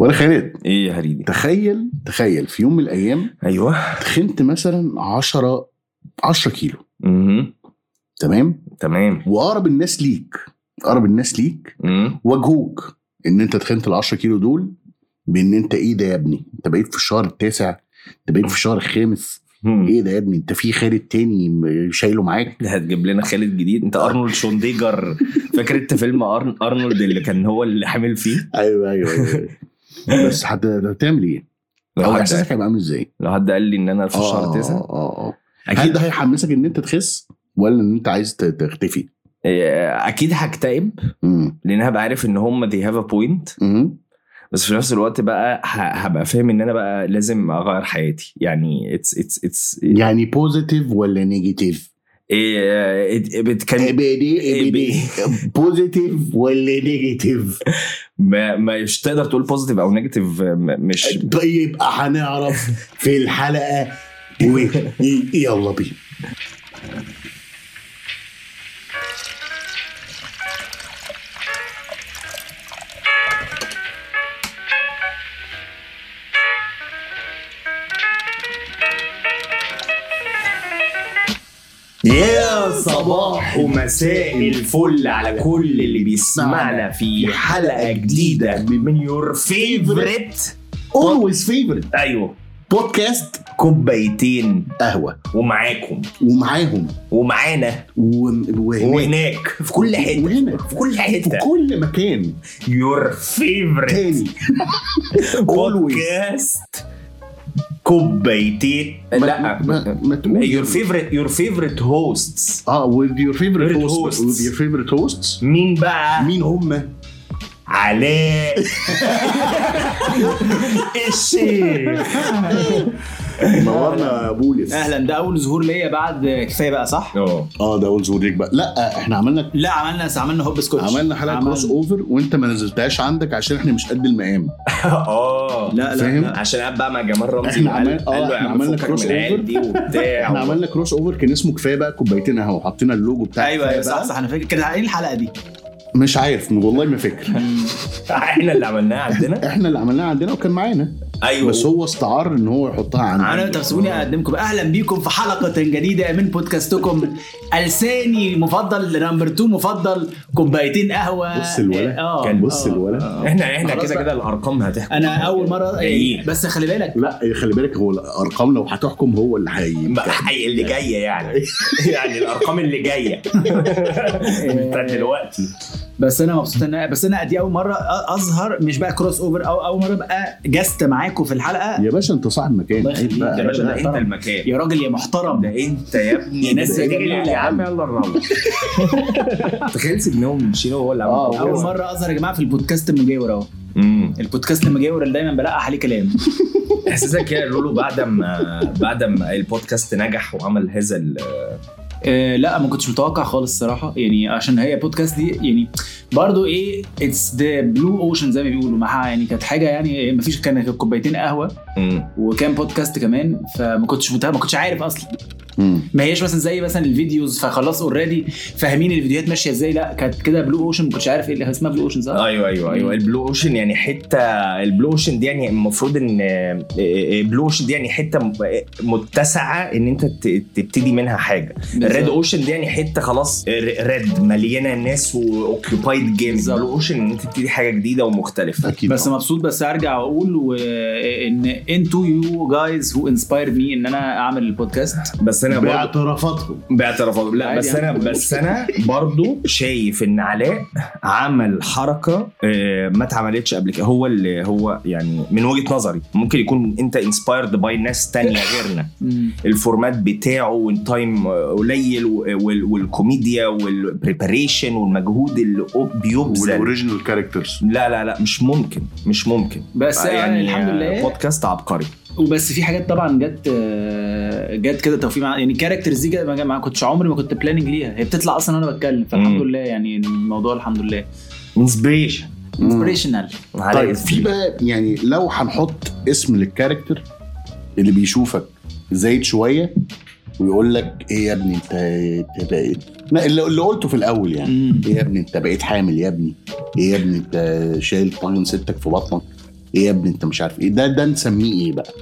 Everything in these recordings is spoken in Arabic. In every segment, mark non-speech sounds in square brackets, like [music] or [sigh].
ولا خالد إيه يا هريدي؟ تخيل تخيل في يوم من الأيام أيوه. تخنت مثلا 10 10 كيلو. امم تمام؟ تمام. وأقرب الناس ليك أقرب الناس ليك واجهوك إن أنت تخنت ال 10 كيلو دول بإن أنت إيه ده يا ابني؟ أنت بقيت في الشهر التاسع أنت بقيت في الشهر الخامس. إيه ده يا ابني؟ أنت في خالد تاني شايله معاك؟ هتجيب لنا خالد جديد. أنت أرنولد شونديجر. فاكر أنت فيلم أرن... أرنولد اللي كان هو اللي حامل فيه؟ أيوه أيوه, أيوة. [laughs] بس هت- هتعمل إيه؟ لو أو حد إحساسك هيبقى عامل إزاي؟ لو حد قال لي إن أنا في الشهر آه التاسع آه آه هل أكيد ده هيحمسك إن أنت تخس ولا إن أنت عايز تختفي؟ آه، أكيد هكتئب لأن هبقى عارف إن هم they have a point امم بس في نفس الوقت بقى هبقى فاهم إن أنا بقى لازم أغير حياتي يعني it's it's it's يعني positive ولا negative؟ can it be positive ولا negative؟ [laughs] ما مش تقدر تقول positive أو negative مش طيب هنعرف في الحلقة. [laughs] يلا بينا يا صباح ومساء الفل على كل اللي بيسمعنا في حلقة جديدة من your favorite always favorite أيوه. بودكاست كوبايتين قهوة. ومعاكم. ومعاهم. ومعانا. وهناك. في كل حتة. وهنا في كل في حتة كل مكان. your favorite تاني. [laughs] Always. بودكاست كوبايتين لا ما, ما تقول your favorite your favorite hosts آه with your favorite Favorite hosts hosts. with your favorite hosts مين بقى؟ مين هم؟ علاء الشيخ [laughs] نورنا يا بولس. أهلا. ده أول ظهور ليا بعد كفاية بقى صح؟ آه. آه ده أول ظهور ليك بقى. لا إحنا عملنا لا عملنا عملنا هوب سكوتش. عملنا حلقة عمل- crossover وأنت ما نزلتهاش عندك عشان إحنا مش قد المقام. [laughs] آه. لا لا فاهم؟ لا. عشان قاعد بقى مع جمال رمزي وقال- عمل- آه، قال له عم عملنا cross. دي وبتاع. [laughs] إحنا عملنا crossover كان اسمه كفاية بقى كوبايتين قهوة وحطينا اللوجو بتاع أيوه كفاية أيوه صح. صح أنا فاكر. كانت إيه الحلقة دي؟ مش عارف والله ما فاكر. إحنا اللي عملناها عندنا؟ إحنا اللي عملناها عندنا وكان معانا. أيوه. بس هو استعار إن هو يحطها عندنا أنا طب سيبوني أقدمكم. أهلا بيكم في حلقة جديدة من بودكاستكم. الثاني المفضل نمبر 2 مفضل كوبايتين قهوة بص الولا. آه كان بص آه، الولا. آه. إحنا إحنا كده. كده الأرقام هتحكم أنا أول مره إيه؟ بس خلي بالك لا خلي بالك هو الأرقام لو هتحكم هو اللي هي حي اللي جاية يعني يعني الأرقام اللي جاية [laughs] بتاعت دلوقتي بس أنا مبسوط إن بس أنا دي أول مرة أظهر مش بقى crossover أو أول مرة أبقى guest معاكم في الحلقة يا باشا أنت صاحب مكان الله يخليك. يا باشا ده أنت. المكان يا راجل يا محترم ده أنت يا ابني ناس أنت. يا عم. يلا نروح. [laughs] تخيل سيبناهم مشينا وهو اللي عمل آه،. أول مرة أظهر يا جماعة في البودكاست المجاور اهو البودكاست المجاور اللي دايما بلقح عليه كلام. [laughs] إحساسك يا لولو بعد ما بعد ما البودكاست نجح وعمل هذا ال- آه لا ما كنتش متوقع خالص الصراحه يعني عشان هي بودكاست دي يعني برضو إيه it's the blue ocean زي ما بيقولوا. معاها يعني كانت حاجة يعني ما فيش كان كوبايتين قهوة. وكان بودكاست كمان. فما كنتش ما كنتش عارف أصلا. ما هيش مثلا زي مثلا ال videos فخلاص already فاهمين الفيديوهات ماشية إزاي. لا كانت كده blue ocean ما كنتش عارف إيه اللي اسمها blue ocean صح؟ أيوه أيوه أيوه. ال blue ocean يعني حتة البلو اوشن دي يعني المفروض إن ال blue ocean دي يعني حتة م- متسعة إن أنت تبتدي منها حاجة. ال red ocean دي يعني حتة خلاص red مليانة ناس و occupied جامد بالظبط. blue ocean إن أنت تبتدي حاجة جديدة ومختلفة. أكيد بس. مبسوط بس أرجع واقول و... إن أنتوا you guys who inspired me إن أنا أعمل البودكاست. بس أنا برضه باعترافاتهم باعترافات لا بس أنا يعني. بس أنا برضو شايف إن علاء عمل حركة آه، ما اتعملتش قبل كده. هو اللي هو يعني من وجهة نظري ممكن يكون أنت inspired by ناس تانية [laughs] غيرنا. ال format بتاعه وال time قليل وال- والكوميديا وال preparation والمجهود اللي بيبذل. وال original characters لا لا لا مش ممكن مش ممكن. بس يعني الحمد آه، لله بودكاست عبقري. وبس في حاجات طبعا جت آه، جت كده توفيق مع يعني characters دي جت- ما كنتش عمري ما كنت planning ليها. هي بتطلع أصلا وأنا بتكلم فالحمد مم. لله يعني الموضوع الحمد لله. inspiration inspirational طيب في بقى يعني لو هنحط اسم لل character اللي بيشوفك زايد شوية ويقول لك إيه يا ابني أنت أنت بقيت لا اللي, اللي قلته في الأول يعني. إيه يا ابني أنت بقيت حامل يا ابني؟ إيه يا ابني أنت شايل طاجن ستك في بطنك؟ إيه يا ابني أنت مش عارف إيه؟ ده ده نسميه إيه بقى؟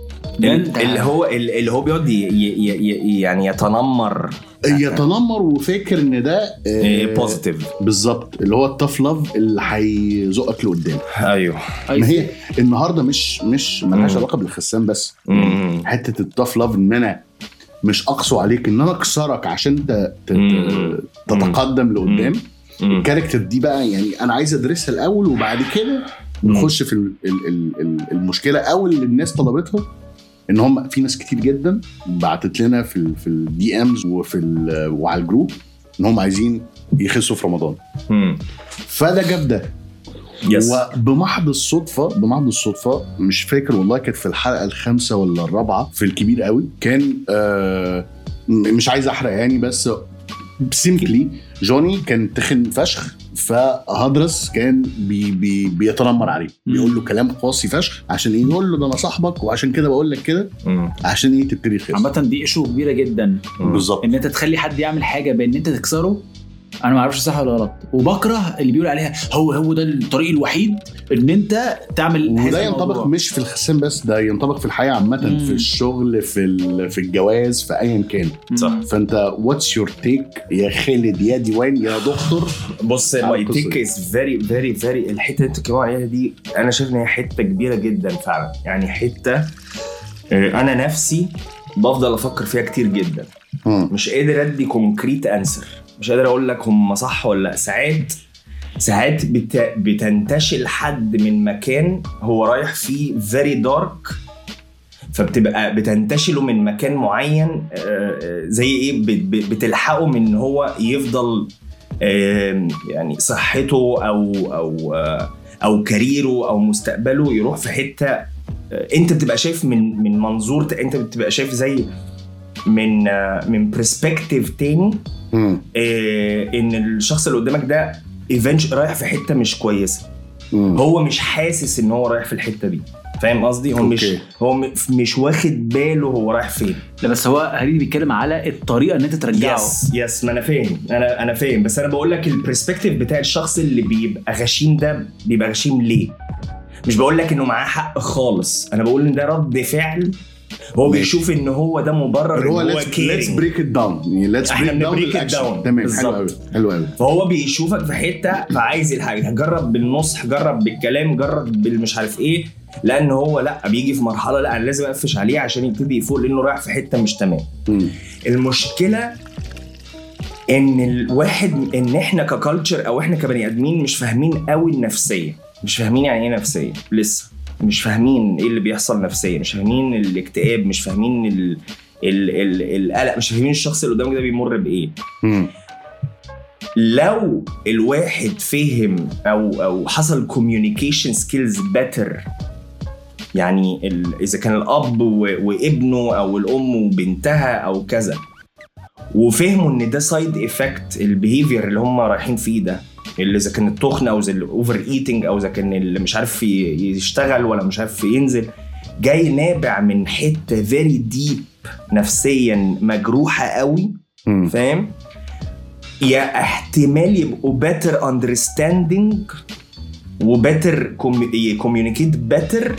إنت اللي هو اللي هو بيقعد يعني يتنمر. يتنمر وفاكر إن ده آه، positive بالظبط اللي هو ال tough love اللي هيزقك لقدام. أيوه. ما هي النهارده مش مش ملهاش. علاقة بالخسسان بس. مم. حتة ال tough love إن أنا مش أقسو عليك إن أنا أكسرك عشان ت- ت- مم. تتقدم لقدام. ال character دي بقى يعني أنا عايز أدرسها الأول وبعد كده نخش في ال- ال- ال- ال- المشكلة أو اللي الناس طلبتها. ان هم في ناس كتير جدا بعتت لنا في ال في ال DMs وفي ال- وعلى الجروب ان هم عايزين يخسوا في رمضان. مم. فده جاب ده. yes وبمحض الصدفة بمحض الصدفة مش فاكر والله كانت في الحلقة الخامسة ولا الرابعة في الكبير قوي. كان آه مش عايز أحرق يعني بس simply جوني كان تخن فشخ. فهدرس كان بي بي بيتنمر عليه. بيقول له كلام قاسي فشخ عشان إيه؟ يقول له ده أنا صاحبك وعشان كده بقول لك كده. عشان إيه؟ تبتدي تخس عامة دي issue كبيرة جدا. بالظبط. إن أنت تخلي حد يعمل حاجة بإن أنت تكسره أنا ما أعرفش صح ولا غلط وبكره اللي بيقول عليها هو هو ده الطريق الوحيد ان انت تعمل وده ينطبق الموضوع. مش في الخسسان بس ده ينطبق في الحياة عامة. في الشغل في ال- في الجواز في ايا كان صح. فأنت what's your take يا خالد يا ديوان يا دكتور بص my take. is very very very الحتة اللي انت بتتكلموا عليها دي أنا شايف إن هي حتة كبيرة جدا فعلا يعني حتة آه، أنا نفسي بفضل أفكر فيها كتير جدا. مش قادر أدي concrete answer مش قادر أقول لك هم صح ولا لأ. ساعات ساعات بت... بتنتشل حد من مكان هو رايح فيه very dark فبتبقى بتنتشله من مكان معين آه، آه، زي إيه بت- بت- بتلحقه من إن هو يفضل يعني صحته أو أو آه، أو ال career ه أو مستقبله يروح في حتة أنت بتبقى شايف من من منظور أنت بتبقى شايف زي من آه، من perspective تاني. آه، إن الشخص اللي قدامك ده eventually رايح في حتة مش كويسة. مم. هو مش حاسس إن هو رايح في الحتة دي. فاهم قصدي؟ هو مش okay. هو مش واخد باله هو رايح فين. لا بس هو هريدي بيتكلم على الطريقة إن أنت ترجعه. yes yes ما أنا فاهم. أنا أنا فاهم. بس أنا بقول لك ال perspective بتاع الشخص اللي بيبقى غشيم ده بيبقى غشيم ليه؟ مش بقول لك إنه معاه حق خالص. أنا بقول إن ده رد فعل هو ماشي. بيشوف إن هو ده مبرر هو إن هو ليتس. بريك ات داون يعني let's break down ال action down. تمام حلو قوي. حلو قوي فهو بيشوفك في حتة فعايز الحاجة جرب بالنصح جرب بالكلام جرب بالمش عارف إيه لأن هو لأ بيجي في مرحلة لأ أنا لازم أقفش عليه عشان يبتدي يفوق لأنه رايح في حتة مش تمام. المشكلة إن الواحد إن إحنا ككالتشر أو إحنا كبني آدمين مش فاهمين قوي النفسية مش فاهمين يعني إيه نفسية لسه مش فاهمين إيه اللي بيحصل نفسيا مش فاهمين الاكتئاب مش فاهمين ال... ال... ال... القلق مش فاهمين الشخص اللي قدامك ده بيمر بإيه مم. لو الواحد فهم أو أو حصل communication skills better يعني ال- إذا كان الأب و- وابنه أو الأم وبنتها أو كذا وفهموا إن ده side effect ال behavior اللي هم رايحين فيه ده اللي إذا كان التخن أو ال over eating أو إذا كان اللي مش عارف يشتغل ولا مش عارف ينزل جاي نابع من حتة very deep نفسيا مجروحة قوي. فاهم يا احتمال يبقوا better understanding و better communicate better.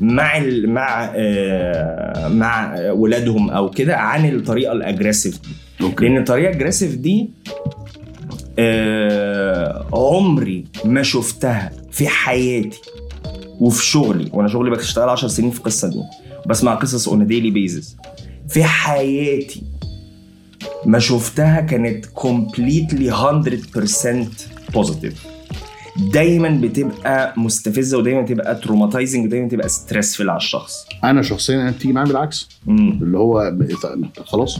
مع ال مع آه مع ولادهم أو كده عن الطريقة ال aggressive دي okay لأن الطريقة ال aggressive دي آه عمري ما شفتها في حياتي وفي شغلي. وأنا شغلي بشتغل 10 سنين في القصة دي. بسمع قصص on daily basis في حياتي ما شفتها كانت completely 100% positive دايما بتبقى مستفزة ودايما تبقى traumatizing ودايما تبقى stressful على الشخص. أنا شخصيا أنا بتيجي معايا بالعكس. مم. اللي هو خلاص.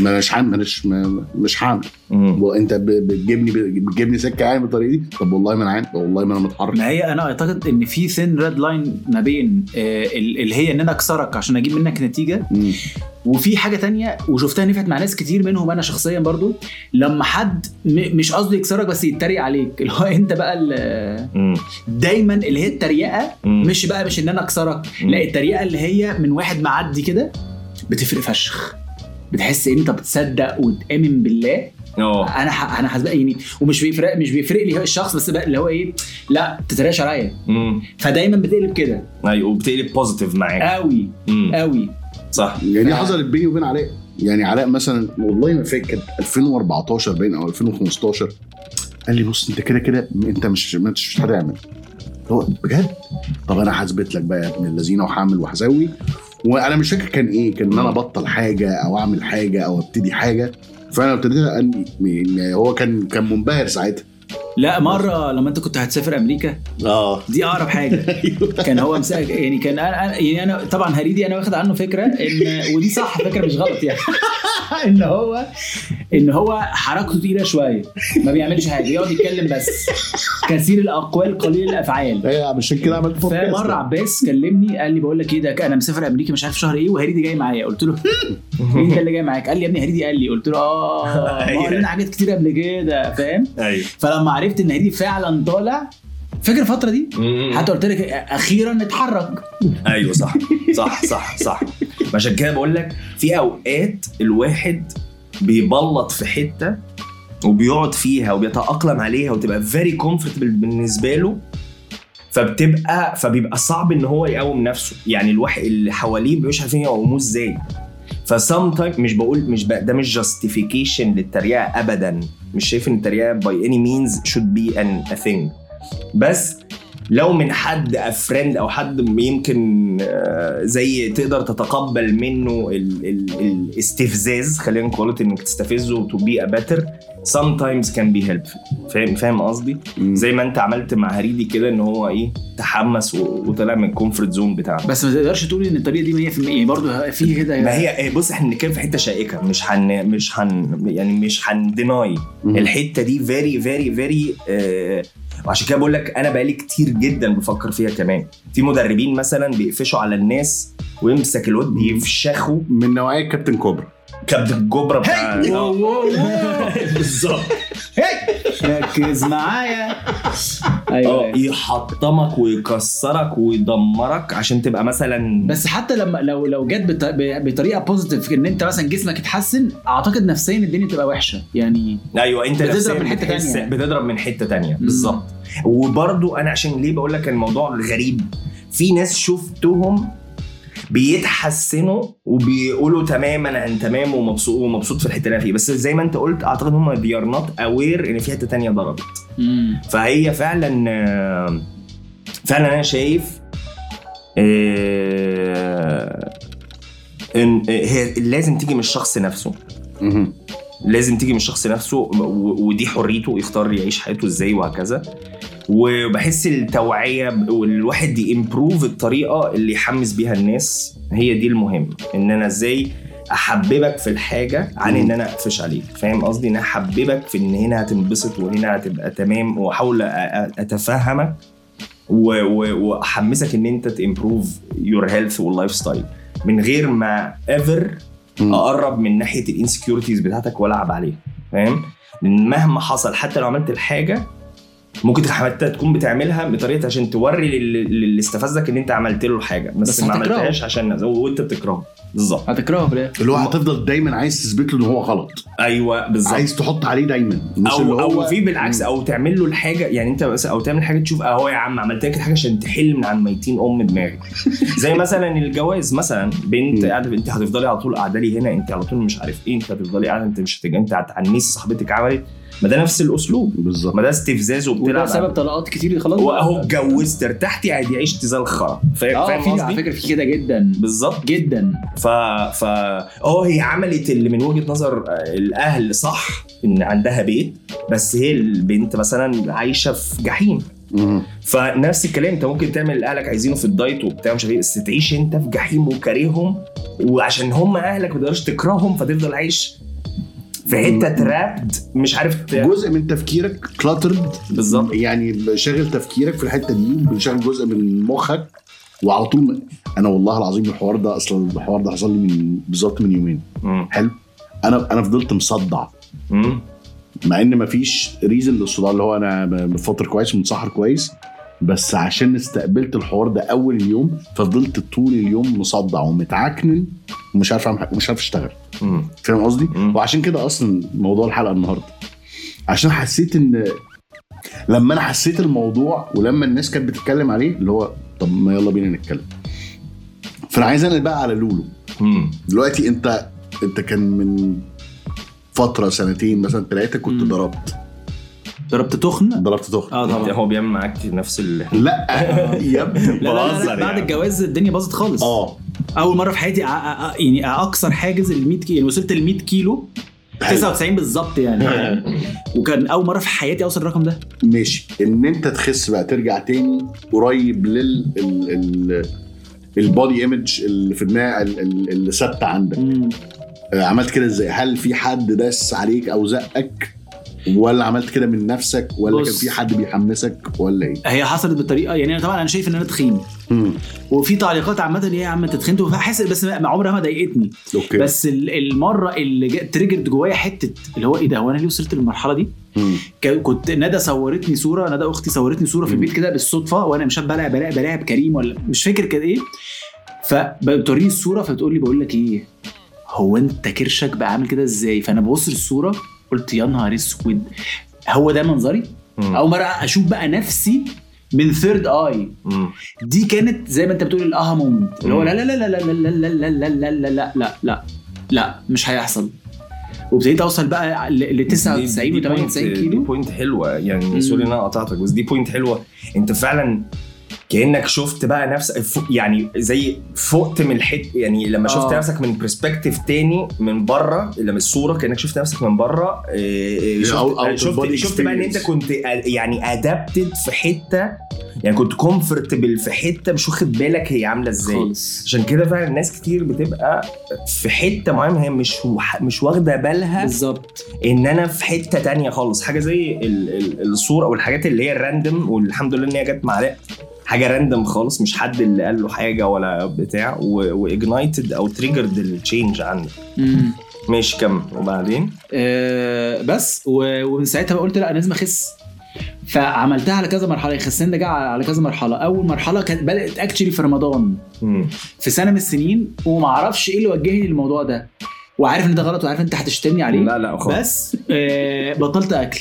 مش هعمل مش مش. وانت ب- بتجيبني بتجيبني سكة يعني بالطريقة دي طب والله ما أنا عارف والله ما أنا متحرك ما هي أنا أعتقد إن في thin red line ما بين آه، ال- اللي هي إن أنا أكسرك عشان أجيب منك نتيجة مم. وفي حاجة تانية وشفتها نفعت مع ناس كتير منهم أنا شخصيا برضو لما حد م- مش قصده يكسرك بس يتريق عليك اللي هو أنت بقى. دايما اللي هي التريقة. مش بقى مش إن أنا أكسرك. لا التريقة اللي هي من واحد معدي كده بتفرق فشخ بتحس إن أنت بتصدق وتآمن بالله. آه أنا ح... أنا حاسب يعني ومش بيفرق مش بيفرق لي الشخص بس بقى اللي هو إيه لا تتريقش عليا. فدايما بتقلب كده. أيوه وبتقلب بوزيتيف معاك. قوي قوي صح. يعني دي ف- حصلت بيني وبين علاء. يعني علاء مثلا والله ما فاكر 2014 باين أو 2015 قال لي بص أنت كده كده أنت مش مش هتعمل. هو بجد؟ طب أنا هثبت لك بقى يا ابن الذين وهعمل وهسوي وأنا مش فاكر كان إيه كان إن أنا أبطل حاجة أو أعمل حاجة أو أبتدي حاجة. فأنا ابتديت يعني هو كان كان منبهر ساعتها. لا مرة لما انت كنت هتسافر أمريكا آه. دي أقرب حاجة. [laughs] كان هو مسا... يعني كان أنا يعني أنا طبعا هريدي أنا واخد عنه فكرة إن [laughs] ودي صح فكرة مش غلط يعني. [laughs] إن هو إن هو حركته تقيلة شوية ما بيعملش حاجة يقعد يتكلم بس. كثير الأقوال قليل الأفعال. إيه عشان كده عملت بودكاست. فمرة عباس كلمني قال لي بقول لك إيه ده أنا مسافر أمريكا مش عارف شهر إيه وهريدي جاي معايا. قلت له مين ده اللي جاي معاك؟ قال لي يا ابني هريدي قال لي. قلت له آه ما هو قال لنا حاجات كتير قبل كده فاهم؟ أيوه. فلما عرفت إن هريدي فعلا طالع. فاكر الفترة دي؟ حتى قلت لك أخيرا اتحرك. أيوه صح. صح صح صح. عشان كده بقول لك في أوقات الواحد بيبلط في حتة وبيقعد فيها وبيتأقلم عليها وتبقى very comfortable بالنسبة له فبتبقى فبيبقى صعب إن هو يقوم نفسه. يعني الواحد اللي حواليه مش عارفين يقوموه إزاي. فسام مش بقول مش بقى ده مش justification للتريقة ابدا. مش شايف إن التريقة by any means be an a thing. بس لو من حد a friend أو حد يمكن آه، زي تقدر تتقبل منه ال ال الاستفزاز خلينا نقول إنك تستفزه be a better sometimes can be helpful. فاهم فاهم قصدي. زي ما انت عملت مع هريدي كده ان هو إيه تحمس وطلع من ال comfort zone بتاعه. بس ما تقدرش تقول إن الطريقة دي 100% يعني برضه في كده ما هي إيه، بص إحنا بنتكلم في حتة شائكة مش هن مش هن يعني مش هن deny. الحتة دي very very very وعشان كده بقول لك أنا بقالي كتير جدا بفكر فيها كمان. في مدربين مثلا بيقفشوا على الناس ويمسك الواد يفشخه من نوعية كابتن كوبرا. كابتن الجبرة بتاع. [laughs] بالظبط. ركز معايا. أيوه. آه. يحطمك ويكسرك ويدمرك عشان تبقى مثلا بس حتى لما لو لو جت بطريقة بوزيتيف إن أنت مثلا جسمك اتحسن أعتقد نفسيا الدنيا تبقى وحشة. يعني أيوه أنت بتضرب من بتحس- تانية. بتضرب من حتة تانية. بالظبط. وبرضو أنا عشان ليه بقول لك الموضوع غريب؟ في ناس شفتهم بيتحسنوا وبيقولوا تمام أنا تمام ومبسوط ومبسوط في الحتة اللي أنا فيه بس زي ما أنت قلت أعتقد هم they are not aware إن في حتة تانية ضربت. فهي فعلا فعلا أنا شايف آه، إن هي لازم تيجي من الشخص نفسه. لازم تيجي من الشخص نفسه ودي حريته يختار يعيش حياته إزاي وهكذا وبحس التوعية والواحد يمبروف الطريقة اللي يحمس بيها الناس هي دي المهم. إن أنا إزاي أحببك في الحاجة عن إن أنا أقفش عليك. فاهم قصدي؟ إن أحببك في إن هنا هتنبسط وهنا هتبقى تمام وأحاول أتفهمك وأحمسك إن أنت ت improve your health وال lifestyle من غير ما ever. أقرب من ناحية ال insecurities بتاعتك والعب عليها. فاهم؟ مهما حصل حتى لو عملت الحاجة ممكن حتى تكون بتعملها بطريقة عشان توري لل- للي استفزك إن أنت عملت له الحاجة بس, بس ما. عملتهاش عشان وأنت بتكرهه. بالظبط. هتكرهه في اللي هو هتفضل دايما عايز تثبت له إن هو غلط. أيوه بالظبط. عايز تحط عليه دايما. مش اللي أو هو أو في بالعكس أو تعمل له الحاجة يعني أنت مثلا أو تعمل حاجة تشوف أهو يا عم عملت لك الحاجة عشان تحل من عن ميتين أم دماغك. [laughs] زي مثلا الجواز مثلا بنت. قاعدة أنت هتفضلي على طول قاعدة لي هنا أنت على طول مش عارف إيه أنت هتفضلي قاعدة أنت مش هتج... أنت هتعنيسي صاحبتك عملت ما ده نفس الأسلوب. بالظبط. ما ده استفزاز وده وبتلعب سبب طلقات كتير خلاص. واهو اتجوزت ارتحتي عادي عشت زي الخرا. فاهم آه فاهم في على قصدي؟ فكرة في كده جدا. بالظبط. جدا. ف ف آه هي عملت اللي من وجهة نظر آه، الأهل صح إن عندها بيت بس هي البنت مثلا عايشة في جحيم. فنفس الكلام انت ممكن تعمل اللي أهلك عايزينه في الدايت وبتاع مش عارف إيه بس تعيش أنت في جحيم وكارههم وعشان هم أهلك ما تقدرش تكرههم فتفضل عايش في حتة ترابد مش عارف جزء من تفكيرك كلاترد بالظبط. يعني شاغل تفكيرك في الحتة دي شاغل جزء من مخك وعلى طول أنا والله العظيم الحوار ده أصلا الحوار ده حصل لي من بالظبط من يومين. مم. حلو. أنا أنا فضلت مصدع. مم. مع إن مفيش ريزن للصداع اللي هو أنا بفطر كويس ومتسحر كويس. بس عشان استقبلت الحوار ده أول اليوم فضلت طول اليوم مصدع ومتعكنن ومش عارف مش عارف أشتغل. فاهم قصدي؟ وعشان كده أصلا موضوع الحلقة النهارده عشان حسيت إن لما أنا حسيت الموضوع ولما الناس كانت بتتكلم عليه اللي هو طب ما يلا بينا نتكلم فأنا عايز أنقل بقى على لولو مم. دلوقتي أنت أنت كان من فترة سنتين مثلا ثلاثة كنت. ضربت ضربت تخن؟ ضربت تخن. آه طبعا. هو بيعمل معاك نفس ال [laughs] لا. [laughs] يا ابني. بهزر لا بعد يعني. الجواز الدنيا باظت خالص. آه. أول مرة في حياتي أ- أ- أ- يعني اكسر حاجز ال 100 كيلو يعني وصلت ل 100 كيلو 99 بالظبط يعني. [laughs] وكان أول مرة في حياتي اوصل الرقم ده. ماشي. إن أنت تخس بقى ترجع تاني قريب لل ال... ال... ال body image اللي في دماغ ال- ال- اللي ثابتة عندك. آه، عملت كده إزاي؟ هل في حد داس عليك أو زقك؟ ولا عملت كده من نفسك ولا. كان في حد بيحمسك ولا إيه؟ هي حصلت بالطريقة يعني أنا طبعا أنا شايف إن أنا تخين مم. وفي تعليقات عامة اللي هي يا عم أنت تخنت فحاسس بس ما- عمرها ما ضايقتني okay بس ال- المرة اللي triggered جوايا حتة اللي هو إيه ده هو أنا ليه وصلت للمرحلة دي؟ مم. كنت ندى صورتني صورة ندى أختي صورتني صورة في. البيت كده بالصدفة وأنا مش عارف بلاعب بلاعب بلاعب كريم ولا مش فاكر كان إيه فبتوريني الصورة فبتقول لي بقول لك إيه هو أنت كرشك بقى عامل كده إزاي فأنا ببص للصورة قلت يا نهار اسود هو ده منظري. اول مره أشوف بقى نفسي من third eye. دي كانت زي ما انت بتقول ال aha moment اللي هو. لا لا لا لا لا لا لا لا لا لا لا لا لا لا لا مش هيحصل وابتديت اوصل بقى ل 99 و 98 دي كيلو بوينت حلوة يعني. سوري ان أنا قطعتك بس دي point حلوة انت فعلا كأنك شفت بقى نفسك يعني زي فقت من الحت يعني لما شفت آه. نفسك من perspective تاني من بره لما الصورة كأنك شفت نفسك من بره إيه، إيه، شفت أو- أو شفت, شفت بقى إن أنت. كنت يعني adapted في حتة يعني كنت comfortable في حتة مش واخد بالك هي عاملة إزاي. عشان كده فعلا ناس كتير بتبقى في حتة معينة هي مش مش واخدة بالها بالظبط. إن أنا في حتة تانية خالص. حاجة زي ال- ال- الصورة أو الحاجات اللي هي ال random والحمد لله إن هي جت مع حاجة random خالص مش حد اللي قال له حاجة ولا بتاع و ignited أو triggered ال change عندك. ماشي كمل. وبعدين؟ آه بس ومن ساعتها بقى قلت لا لازم أخس. فعملتها على كذا مرحلة الخسان ده جه على كذا مرحلة. أول مرحلة كانت بدأت actually في رمضان. مم. في سنة من السنين ومعرفش إيه اللي وجهني للموضوع ده. وعارف إن ده غلط وعارف أنت هتشتمني عليه. لا لا خالص. بس آه بطلت أكل.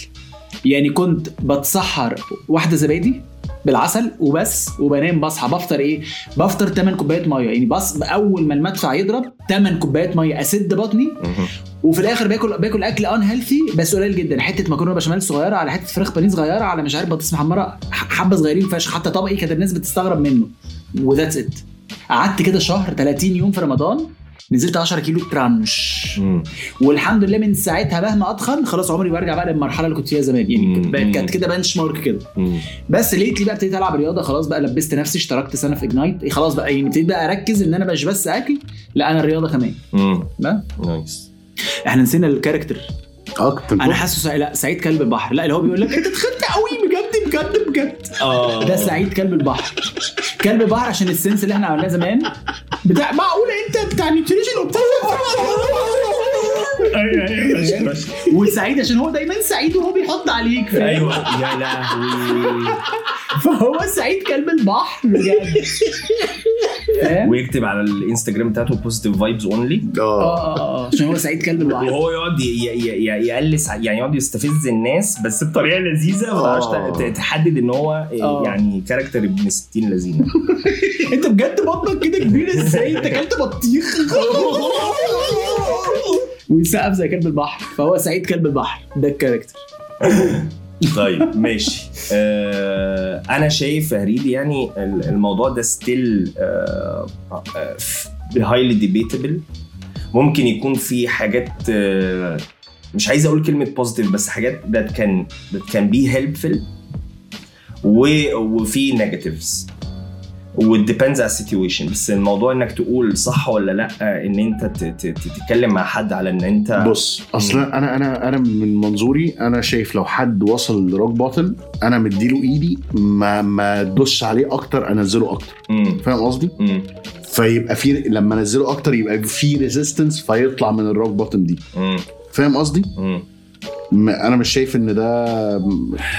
يعني كنت بتسحر واحدة زبادي بالعسل وبس وبنام بصحى. بفطر إيه؟ بفطر 8 كوبايات مية. يعني بص أول ما المدفع يضرب 8 كوبايات مية. أسد بطني. وفي الآخر باكل باكل أكل ان هيلثي بس قليل جدا. حتة مكرونة بشاميل صغيرة على حتة فراخ بانيه صغيرة على مش عارف بطاطس محمرة حبة صغيرين فشخ. حتى طبقي كانت الناس بتستغرب منه. و that's it قعدت كده شهر 30 يوم في رمضان. نزلت 10 كيلو ترانش. مم. والحمد لله من ساعتها مهما أتخن خلاص عمري برجع بقى للمرحلة اللي كنت فيها زمان. يعني كانت كده benchmark كده مم. بس lately بقى ابتديت ألعب رياضة خلاص بقى لبست نفسي اشتركت سنة في Ignite خلاص بقى يعني ابتديت بقى أركز إن أنا مش بس أكل لا أنا الرياضة كمان. nice. إحنا نسينا ال character كنت أنا حاسه. لا سعيد كلب البحر. لا اللي هو بيقول لك أنت تخنت قوي بجد بجد بجد. آه. ده سعيد كلب البحر. كلب البحر عشان ال scenes اللي إحنا عملناه زمان؟ بتاع معقولة انت بتاع nutrition وبتاع وسعيد عشان هو دايما سعيد وهو بيحط عليك؟ أيوه. يا لهوي. فهو سعيد كلب البحر بجد؟ ويكتب على الانستجرام بتاعته positive vibes only آه. آه آه آه عشان هو سعيد كلب البحر. وهو يقعد ي- ي- ي- يقلس يعني يقعد يستفز الناس بس بطريقة لذيذة ما تعرفش آه. تحدد إن هو آه. يعني character ابن 60 لذينة. [laughs] أنت بجد بطنك كده كبير إزاي؟ أنت أكلت بطيخ. [laughs] ويسقف زي كلب البحر. فهو سعيد كلب البحر. ده ال character [laughs] طيب ماشي. آه أنا شايف هريدي يعني ال- الموضوع ده still highly debatable ممكن يكون في حاجات آه مش عايز أقول كلمة positive بس حاجات that can that can be helpful وفي negatives و depends على ال situation بس الموضوع إنك تقول صح ولا لأ إن أنت تتكلم مع حد على إن أنت بص أصلا أنا أنا أنا من منظوري أنا شايف لو حد وصل ل rock bottom أنا مديله إيدي ما ما ادوسش عليه أكتر أنزله أكتر. فاهم قصدي؟ فيبقى في لما أنزله أكتر يبقى في resistance فيطلع من ال rock bottom دي. فاهم قصدي؟ أنا مش شايف ان ده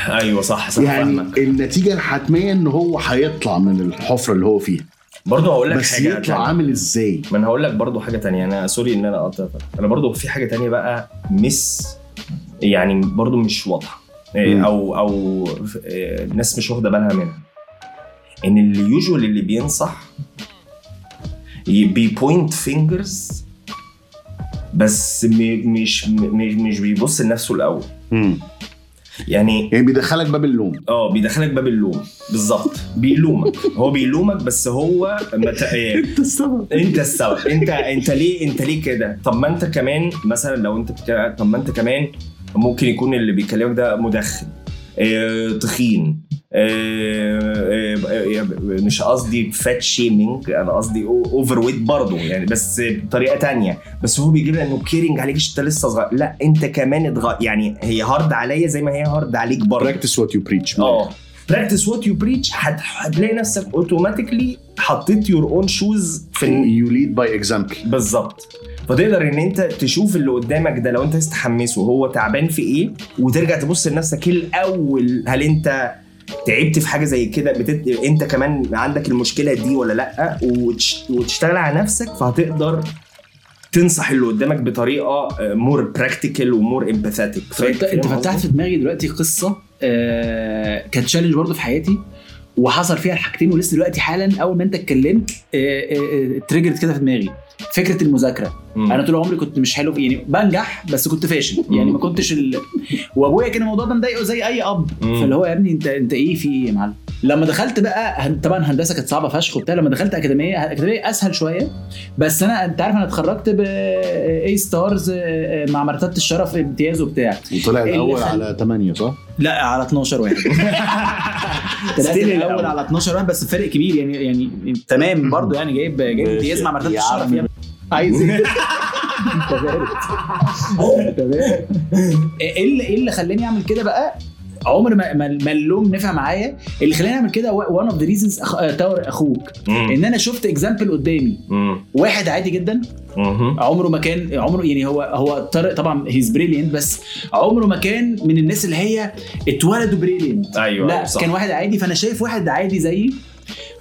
أيوه صح صح يعني فاهمك. النتيجة الحتمية ان هو هيطلع من الحفرة اللي هو فيها. برضه هقول لك بس حاجة يطلع تانية. عامل إزاي؟ ما أنا هقول لك برضو حاجة تانية. أنا sorry ان أنا قطعتك. أنا برضو في حاجة تانية بقى بس يعني برضو مش واضحة. إيه،. أو أو إيه، الناس مش واخدة بالها منها. إن اللي usually بينصح بي point fingers بس مش مش مش بيبص لنفسه الأول. مم. يعني يعني بيدخلك باب اللوم. آه بيدخلك باب اللوم. بالظبط. بيلومك. هو بيلومك بس هو مت... إيه، [laughs] انت السبب. انت السبب. انت انت ليه انت ليه كده؟ طب ما انت كمان مثلا لو انت بتتكلم طب ما انت كمان ممكن يكون اللي بيكلمك ده مدخن. تخين. آه آه آه مش قصدي fat shaming أنا قصدي overweight برضه يعني بس بطريقة تانية. بس هو بيجي إنه caring عليك أنت لسه صغير. لا أنت كمان اتغ... يعني هي hard عليا زي ما هي hard عليك برضه. practice what you preach آه. practice what you preach هتلاقي نفسك automatically حطيت your own shoes ف you lead by example بالظبط. فتقدر إن أنت تشوف اللي قدامك ده لو أنت عايز تحمسه هو تعبان في إيه؟ وترجع تبص لنفسك الأول؟ هل أنت تعبت في حاجة زي كده؟ بتت... أنت كمان عندك المشكلة دي ولا لأ؟ وتش... وتشتغل على نفسك فهتقدر تنصح اللي قدامك بطريقة more practical و more empathetic فانت انت فتحت في دماغي دلوقتي قصة آه كانت challenge برضه في حياتي وحصل فيها الحاجتين ولسه دلوقتي حالا أول ما أنت اتكلمت triggered كده في دماغي. فكرة المذاكرة. أنا طول عمري كنت مش حلو يعني بنجح بس كنت فاشل. يعني ما كنتش ال... وأبويا كان الموضوع ده مضايقه زي أي أب. مم. فاللي هو يا ابني انت أنت إيه في إيه يا معلم؟ لما دخلت بقى طبعا هندسة كانت صعبة فشخ وبتاع لما دخلت أكاديمية أكاديمية أسهل شوية بس أنا أنت عارف أنا اتخرجت ب A stars مع مرتبة الشرف امتياز وبتاع وطلع الأول على 8 صح؟ لا على 12 واحد [laughs] طلعت الأول. على 12 واحد بس فرق كبير يعني يعني تمام برضو يعني جايب جايب امتياز مع مرتبة الشرف. يعني عايز إيه؟ [laughs] انت بارد [laughs] إيه اللي إيه اللي خلاني أعمل كده بقى عمر ما ما اللوم نفع معايا. اللي خلاني أعمل كده one of the reasons تاور أخوك. إن أنا شفت example قدامي. واحد عادي جدا. عمره ما كان عمره يعني هو هو طارق طبعا he's brilliant بس عمره ما كان من الناس اللي هي اتولدوا brilliant أيوه لا صح. كان واحد عادي فأنا شايف واحد عادي زيي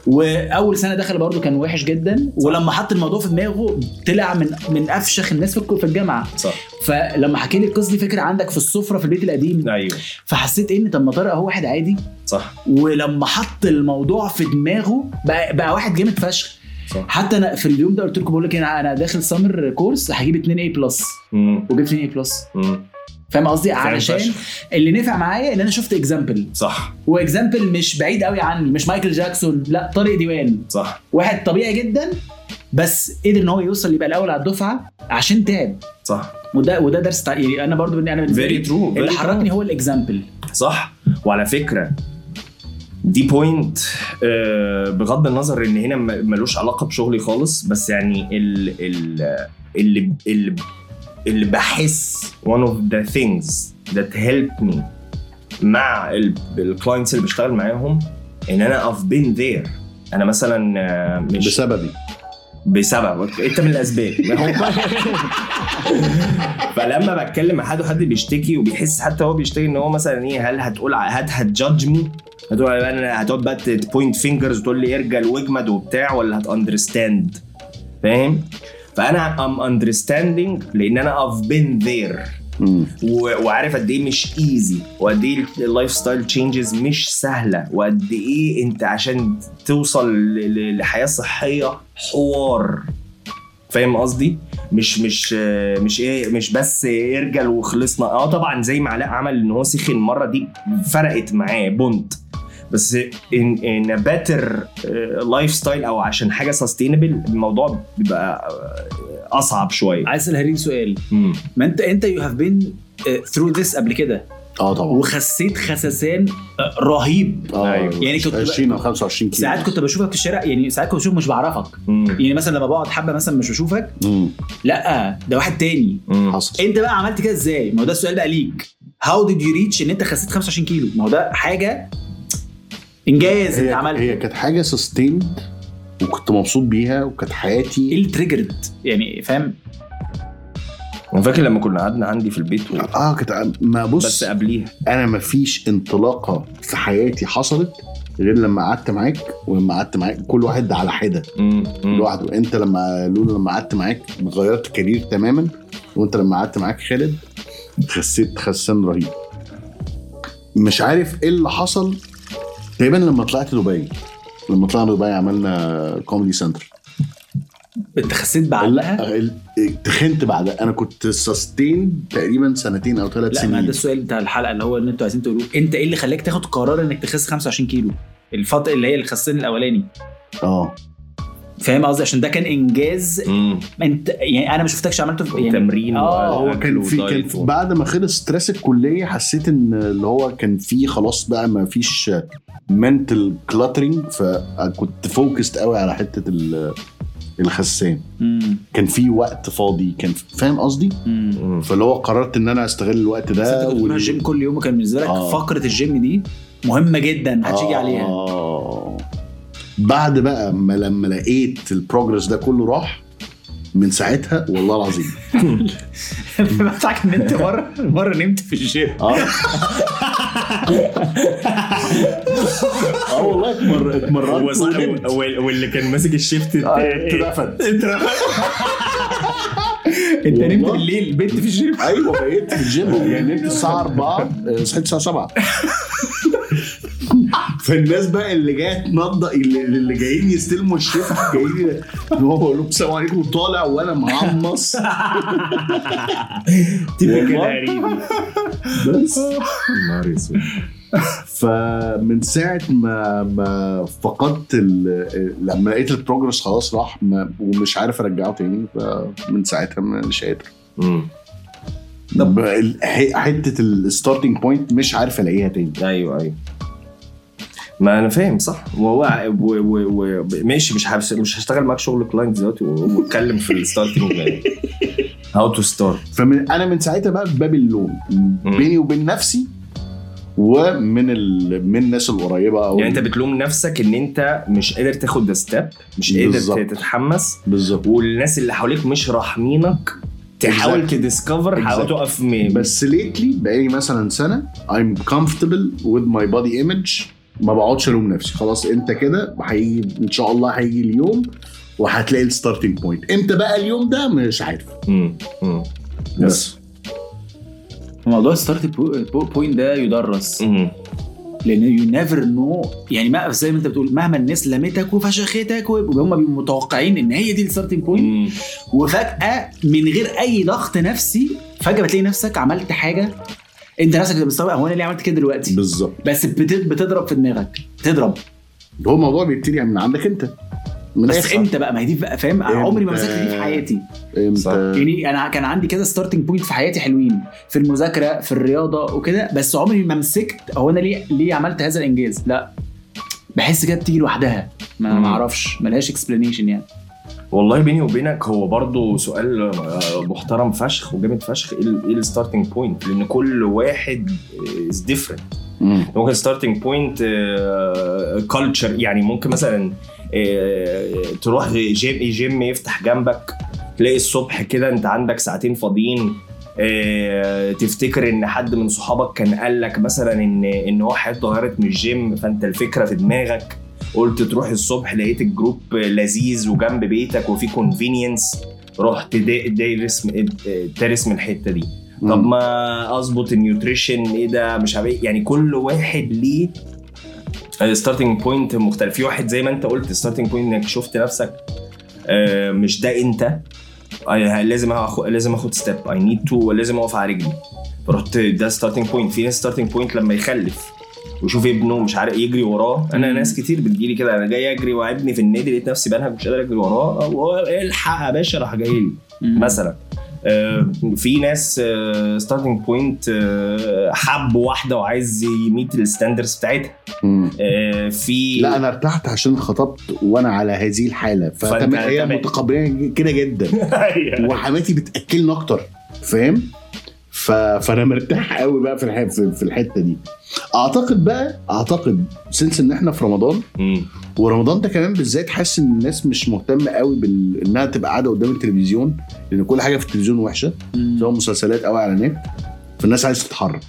وأول سنة دخل برضه كان وحش جدا ولما حط الموضوع في دماغه طلع من من افشخ الناس في الجامعة. صح. فلما حكى لي القصة دي فكره عندك في السفرة في البيت القديم؟ أيوه. فحسيت إن طب ما طارق هو واحد عادي. صح. ولما حط الموضوع في دماغه بقى, بقى واحد جامد فشخ. صح. حتى أنا في اليوم ده قلت لكم بقول لك أنا داخل summer course هجيب 2 A plus. وجبت 2 A plus. فاهم قصدي؟ علشان. اللي نفع معايا إن أنا شفت example صح. و example مش بعيد قوي عني مش مايكل جاكسون لا طارق ديوان. صح. واحد طبيعي جدا بس قدر إن هو يوصل يبقى الأول على الدفعة عشان تعب صح. وده وده درس تع... يعني أنا برضو أنا very true اللي حركني هو ال example صح. وعلى فكرة دي point بغض النظر إن هنا ملوش علاقة بشغلي خالص بس يعني ال ال اللي اللي اللي بحس one of the things that helped me مع ال clients اللي بشتغل معاهم إن أنا I've been there. أنا مثلا آه، مش بسببي. بسبب. أنت من الأسباب. [laughs] فلما بتكلم مع حد وحد بيشتكي وبيحس حتى هو بيشتكي إن هو مثلا إيه هل هتقول هت هت judge me هتقول أنا هتقعد بقى ت point fingers وتقول لي ارجل واجمد وبتاع ولا هت understand فاهم؟ فانا am understanding لأن أنا there. مم. و- وعارف قد إيه مش easy وقد إيه ال lifestyle changes مش سهلة وقد إيه أنت عشان توصل لحياة صحية حوار. فاهم قصدي؟ مش مش مش إيه مش بس ارجل وخلصنا. آه طبعا زي ما علاء عمل إن هو سخن المرة دي فرقت معاه point. بس ان إن better lifestyle أو عشان حاجة sustainable الموضوع بيبقى آه، أصعب شوية. عايز أسأل هرين سؤال. مم. ما انت أنت you have been through this قبل كده. آه طبعا. وخسيت خسسان آه، رهيب. آه أيوة. يعني كنت 20 أو 25 كيلو. ساعات كنت بشوفك في الشارع يعني ساعات كنت بشوفك مش بعرفك. مم. يعني مثلا لما بقعد حبة مثلا مش بشوفك مم. لأ ده واحد تاني. مم. حصل. أنت بقى عملت كده إزاي؟ ما هو ده السؤال بقى ليك. how did you reach إن أنت خسيت 25 كيلو؟ ما هو ده حاجة إنجاز أنت هي, عملته. هي كانت حاجة sustained وكنت مبسوط بيها وكانت إيه حياتي اللي triggered يعني فاهم؟ أنا فاكر لما كنا قعدنا عندي في البيت و... آه كنت ما بس بص قبليها. أنا ما فيش انطلاقة في حياتي حصلت غير لما قعدت معاك ولما قعدت معاك كل واحد على حدة. لوحده. أنت لما لولو لما قعدت معاك غيرت career تماما وأنت لما قعدت معاك خالد خسيت خسان رهيب. مش عارف إيه اللي حصل تقريبا لما طلعت دبي لما طلعنا دبي عملنا comedy center انت خسيت بعدها؟ لا تخنت بعدها. أنا كنت sustain تقريبا سنتين أو ثلاث لا ما ده سنين السؤال بتاع الحلقة اللي هو اللي أنتوا عايزين تقولوه. أنت إيه اللي خلاك تاخد قرار إنك تخس 25 كيلو؟ الفترة اللي هي الخسان الأولاني. آه. فاهم قصدي عشان ده كان إنجاز مم. انت يعني أنا ما شفتكش عملته في يعني تمرين آه هو كان في كان و- بعد ما خلص stress الكلية حسيت إن اللي هو كان في خلاص بقى ما فيش mental cluttering فكنت focused قوي على حتة ال- الخسان مم. كان في وقت فاضي كان فاهم قصدي. فاللي هو قررت إن أنا أستغل الوقت بس أنت ده كنت بتروح الجيم كل يوم وكان بالنسبة لك آه. فقرة الجيم دي مهمة جدا محدش يجي عليها آه. بعد بقى ما لما لقيت ال progress ده كله راح من ساعتها والله العظيم. [laughs] بتاعك ان انت مرة مرة نمت في الجيم. آه. آه والله اتمر- اتمرنت واللي كان ماسك ال shift اترفد. [laughs] انت نمت. بالليل بت في الجيم. أيوه بقيت في الجيم يعني نمت الساعة 4 آه، صحيت الساعة 7 [laughs] فالناس بقى اللي جاية تنضف اللي, اللي جايين يستلموا ال shift جايين هو بقول لهم السلام عليكم طالع وأنا معمص. [laughs] والله. بس. نهار اسود فمن ساعة ما ما فقدت ال- لما لقيت ال progress خلاص راح ما ومش عارف أرجعه تاني فمن ساعتها مش قادر. طب حتة ال starting point مش عارف ألاقيها تاني. أيوه أيوه. ما أنا فاهم صح. وهو و- و- و- ماشي مش هبس مش هشتغل معاك شغل client دلوقتي واتكلم في ال starting how to start فمن أنا من ساعتها بقى في باب اللوم بيني وبين نفسي ومن ال... من الناس القريبة أو يعني أنت بتلوم نفسك إن أنت مش قادر تاخد the step مش. قادر تتحمس بالظبط. والناس اللي حواليك مش راحمينك تحاول Exactly. ت discover حاول Exactly. تقف م... بس lately بقالي مثلا سنة I'm comfortable with my body image ما بقعدش الوم نفسي خلاص انت كده هيجي إن شاء الله هيجي اليوم وهتلاقي ال starting point إمتى بقى اليوم ده مش عارف مم. مم. بس موضوع ال start point ده يدرس مم. لأن you never know يعني ما زي ما انت بتقول مهما الناس لمتك وفشختك وهم بيبقوا متوقعين إن هي دي ال starting point. وفجأة من غير أي ضغط نفسي فجأة بتلاقي نفسك عملت حاجة انت نفسك بتبقى مستوعب هو أنا ليه عملت كده دلوقتي؟ بالظبط. بس بت- بتضرب في دماغك. بتضرب هو الموضوع بيبتدي من عندك انت. من بس. إمتى بقى؟ ما هي دي بقى فاهم؟ عمري ما؟ مسكت دي في حياتي. إمتى؟ يعني أنا كان عندي كذا starting point في حياتي حلوين. في المذاكرة في الرياضة وكده بس عمري ما مسكت هو أنا ليه ليه عملت هذا الإنجاز؟ لا. بحس كده بتيجي لوحدها. ما أعرفش. ملهاش explanation يعني. والله بيني وبينك هو برضو سؤال آه، محترم فشخ وجامد فشخ. إيه ال- ال starting point لأن كل واحد از different مم. ممكن starting point culture يعني ممكن مثلا آه، تروح gym gym يفتح جنبك تلاقي الصبح كده أنت عندك ساعتين فاضيين آه، تفتكر إن حد من صحابك كان قال لك مثلا إن إن هو حياته اتغيرت من الجيم فأنت الفكرة في دماغك. قلت تروح الصبح لقيت ال group لذيذ وجنب بيتك وفي convenience رحت دا- دارس دارس من الحتة دي. طب ما أظبط ال nutrition إيه ده؟ مش عارف إيه. يعني كل واحد ليه starting point مختلف. في واحد زي ما أنت قلت starting point إنك شفت نفسك آه، مش ده أنت. آه، لازم أخ... لازم آخد step I need to لازم أقف على رجلي. فرحت ده starting point في ناس starting point لما يخلف. ويشوف ابنه مش عارف يجري وراه. أنا ناس كتير بتجيلي كده أنا جاي أجري وابني في النادي لقيت نفسي بنهج مش قادر أجري وراه. الحق يا باشا راح جاي لي مثلا. آه، في ناس starting point حب واحدة وعايز يميت ال standards بتاعتها. آه، في لا أنا ارتحت عشان خطبت وأنا على هذه الحالة. فأنت فتم هي تمام. متقبلين كده جدا. [laughs] أيوة. وحماتي بتأكلني أكتر فاهم؟ ف. فأنا مرتاح قوي بقى في الح... في في الحتة دي أعتقد بقى أعتقد since إن إحنا في رمضان مم. ورمضان ده كمان بالذات حاسس إن الناس مش مهتمة قوي بال... إنها تبقى قاعدة قدام التلفزيون لأن كل حاجة في التلفزيون وحشة سواء مسلسلات أو إعلانات فالناس عايزة تتحرك.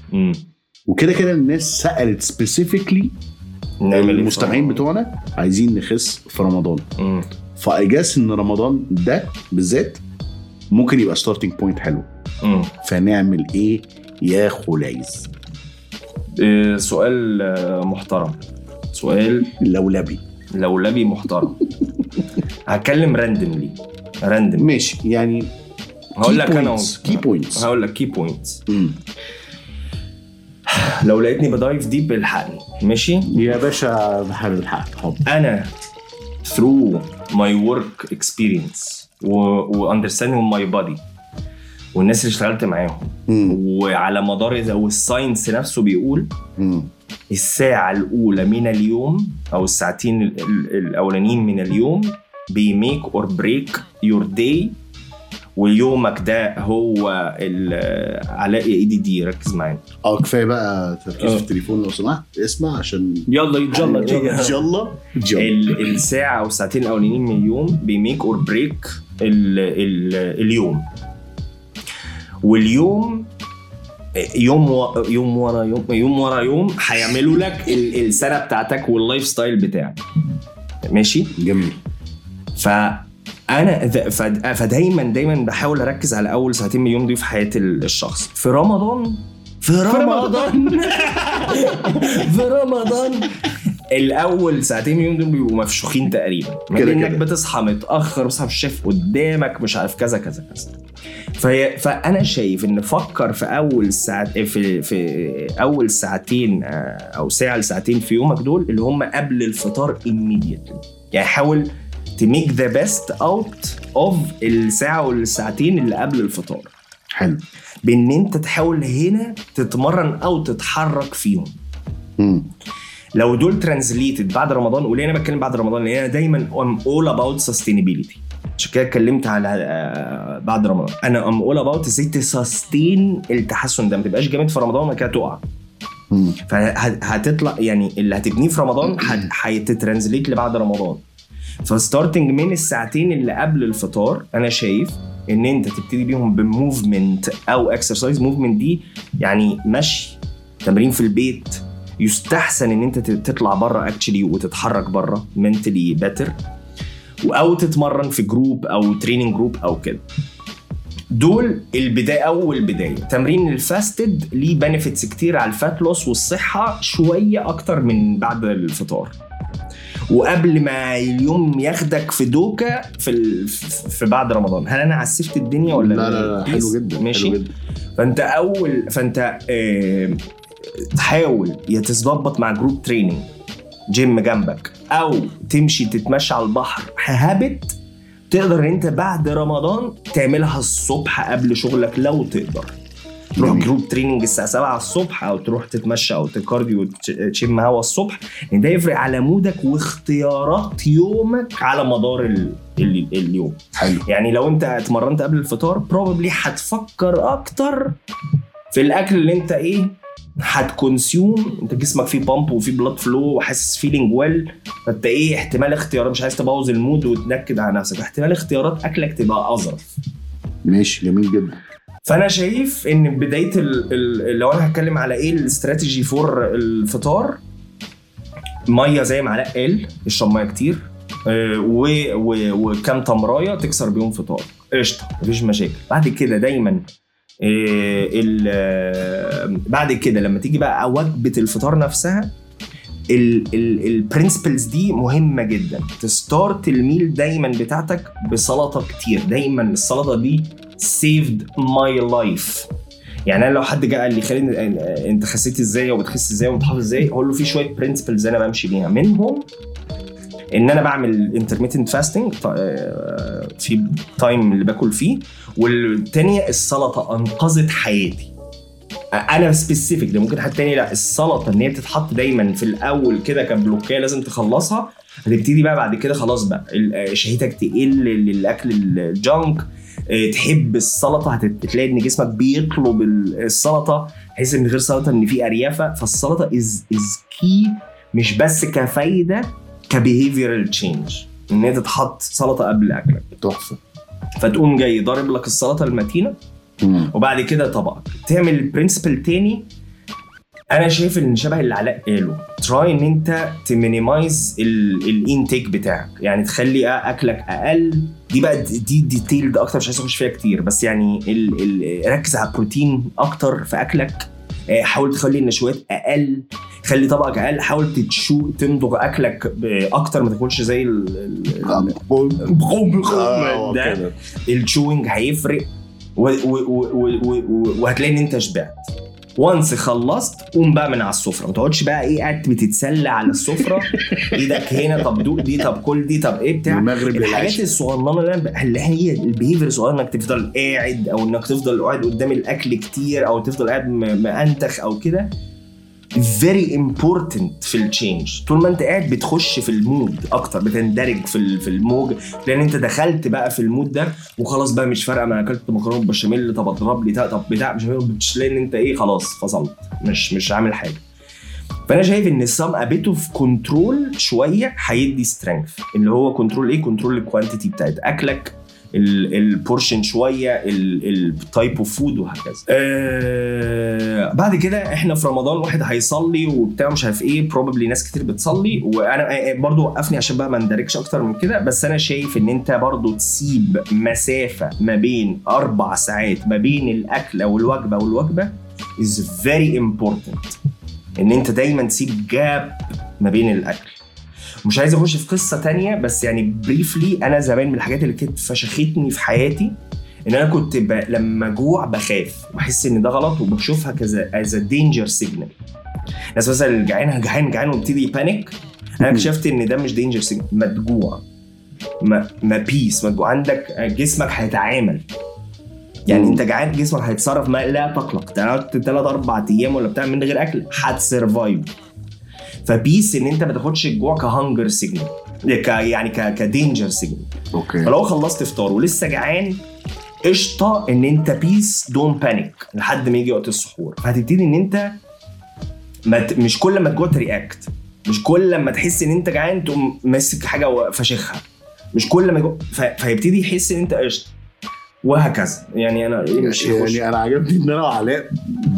وكده كده الناس سألت specifically إيه المستمعين بتوعنا عايزين نخس في رمضان مم. ف I guess إن رمضان ده بالذات ممكن يبقى starting point حلو مم. فنعمل إيه يا خلايز إيه، سؤال آه، محترم. سؤال لولبي. لولبي محترم. [laughs] هتكلم randomly random ماشي يعني هقول لك أنا key points هقول لك key points لو لقيتني ب dive deep الحقني ماشي؟ يا باشا الحق حب أنا through my work experience و, و understanding my body والناس اللي اشتغلت معاهم. وعلى مدار ده وال science نفسه بيقول الساعة الأولى من اليوم أو الساعتين ال- ال- الأولانيين من اليوم بي make or break your day ويومك ده هو ال- علاء ADD ركز معايا. آه كفاية بقى تركيز آه. في التليفون لو سمحت. اسمع عشان يلا يلا يلا يلا يلا ال- الساعة أو الساعتين الأولانيين من اليوم بي make or break ال ال اليوم. واليوم يوم و... يوم ورا يوم يوم ورا يوم هيعملوا لك ال- السنة بتاعتك وال lifestyle بتاعك. ماشي؟ جميل. فأنا ذ- فد- فدايما دايما بحاول أركز على أول ساعتين من اليوم دي في حياة ال- الشخص. في رمضان في رمضان. [laughs] في رمضان الأول ساعتين من اليوم دول بيبقوا مفشوخين تقريبا. كده إنك. بتصحى متأخر بتصحى مش شايف قدامك مش عارف كذا كذا كذا. فهي فأنا شايف إن فكر في أول ساعة في في أول ساعتين آه، أو ساعة لساعتين في يومك دول اللي هم قبل الفطار immediately. يعني حاول ت make the best out of الساعة والساعتين اللي قبل الفطار. حلو. بإن أنت تحاول هنا تتمرن أو تتحرك فيهم. مم. لو دول translated بعد رمضان وليه أنا بتكلم بعد رمضان؟ لأن أنا دايما am all about sustainability عشان كده اتكلمت على آه، بعد رمضان. أنا am all about إزاي ت sustain التحسن ده؟ ما تبقاش جامد في رمضان وبعد كده تقع. فهتطلع يعني اللي هتبنيه في رمضان هيت translate لبعد رمضان. ف starting من الساعتين اللي قبل الفطار أنا شايف إن أنت تبتدي بيهم ب movement أو exercise movement دي يعني مشي تمرين في البيت. يستحسن إن أنت تطلع بره actually وتتحرك بره mentally better أو تتمرن في group أو training group أو كده. دول البداية اول بدايه تمرين ال fasted ليه benefits كتير على ال fat loss والصحة شوية أكتر من بعد الفطار. وقبل ما اليوم ياخدك في دوكه في. في بعد رمضان. هل أنا عسفت الدنيا ولا لا لا لا حلو جدا ماشي. حلو جدا. فأنت أول فأنت آه، تحاول يا تظبط مع group training gym جنبك أو تمشي تتمشى على البحر habit تقدر إن أنت بعد رمضان تعملها الصبح قبل شغلك لو تقدر. تروح. group training الساعة 7 الصبح أو تروح تتمشى أو ت cardio تشم هوا الصبح. لأن ده يفرق على مودك واختيارات يومك على مدار ال... ال... اليوم. حلو. يعني لو أنت اتمرنت قبل الفطار probably هتفكر أكتر في الأكل اللي أنت إيه هت consume أنت جسمك فيه pump وفيه blood flow وحاسس feeling well فانت إيه احتمال اختيارات مش عايز تبوظ ال mood وتنكد على نفسك احتمال اختيارات أكلك تبقى أظرف. ماشي جميل جدا. فأنا شايف إن بداية ال ال لو أنا هتكلم على إيه الاستراتيجي for الفطار مية زي ما علاء قال اشرب مية كتير آه، وكام تمراية تكسر بيهم فطار. قشطة مفيش مشاكل. بعد كده دايما بعد كده لما تيجي بقى وجبة الفطار نفسها ال principles دي مهمة جدا. ت start ال meal دايما بتاعتك بسلطة كتير. دايما السلطة دي saved my life. يعني أنا لو حد جه قال لي خالد آه، أنت خسيت إزاي وبتخس إزاي وبتحافظ إزاي؟ أقول له في شوية principles أنا بمشي بيها. منهم ان أنا بعمل intermittent fasting في time اللي باكل فيه. والتانية السلطة أنقذت حياتي. أنا specific ده ممكن حد تاني لا السلطة إن هي بتتحط دايما في الأول كده كبلوكية لازم تخلصها. هتبتدي بقى بعد كده خلاص بقى ال- شهيتك تقل للأكل ال junk آه، تحب السلطة هتلاقي إن جسمك بيطلب ال- السلطة تحس إن غير سلطة إن في أريافة. فالسلطة is is key مش بس كفايدة ك behavioral change إن هي تتحط سلطة قبل اكلك تحفة. فتقوم جاي ضارب لك السلطة المتينة مم. وبعد كده طبقك. تعمل ال principle تاني أنا شايف إن شبه اللي علاء قاله. try إن أنت ت minimize ال intake بتاعك. يعني تخلي أكلك أقل. دي بقى دي detailed أكتر مش عايز أخش فيها كتير. بس يعني ال ال ركز على البروتين أكتر في أكلك. حاول تخلي النشويات أقل خلي طبقك أقل حاول chew تمضغ أكلك أكتر ما تاكلش زي ال- ال- آه، ده. ال chewing هيفرق وهتلاقي إن أنت شبعت. و once خلصت قوم بقى من على السفرة. ما تقعدش بقى إيه قاعد بتتسلى على السفرة. [laughs] إيدك هنا طب دوق دي طب كل دي طب إيه بتاع. المغرب الحاجات. الصغننة اللي, هي ال behavior الصغير إنك تفضل قاعد أو إنك تفضل قاعد قدام الأكل كتير أو تفضل قاعد مأنتخ أو كده؟ Very important في ال change طول ما انت قاعد بتخش في ال mood أكتر بتندرج في في ال mood لأن انت دخلت بقى في ال mood ده وخلاص بقى مش فارقة ما أكلت مكرونة بشاميل طب اضرب لي طب بتاع مش تلاقي ان انت إيه خلاص فصلت. مش مش عامل حاجة. فأنا شايف إن ال some a bit of control شوية هيدي strength اللي هو control إيه؟ control ال quantity بتاعت أكلك ال portion شوية ال type of food وهكذا. آه بعد كده إحنا في رمضان واحد هيصلي وبتاع مش عارف إيه probably ناس كتير بتصلي. وأنا آه، برضو وقفني عشان بقى ما ندركش أكتر من كده. بس أنا شايف إن أنت برضو تسيب مسافة ما بين أربع ساعات ما بين الاكل أو الوجبه والوجبة is very important. إن أنت دايما تسيب gap ما بين الأكل. مش عايز اخش في قصة تانية بس يعني briefly أنا زمان من الحاجات اللي كانت فشختني في حياتي إن أنا كنت ب... لما جوع بخاف بحس إن ده غلط وبشوفها كذا as danger signal ناس مثلا جعان جعان جعان وابتدي ي panic أنا اكتشفت إن ده مش danger signal ما تجوع ما ما peace ما تجوع. عندك جسمك هيتعامل. يعني. أنت جعان جسمك هيتصرف ما لا تقلق. انت قعدت ثلاث أربع أيام ولا بتاع من غير أكل هت survive ف peace ان انت ما تاخدش الجوع ك hunger signal ك يعني ك ك danger signal. okay. فلو خلصت فطار ولسه جعان قشطة ان انت peace don't panic لحد ما يجي وقت السحور. فهتبتدي ان انت ما ت... مش كل ما تجوع ت react مش كل لما تحس ان انت جعان تقوم ماسك حاجة وفشخها مش كل ما جو... ف... فيبتدي يحس ان انت قشطة. وهكذا. يعني أنا مش هخش يعني أنا عجبني إن أنا وعلاء.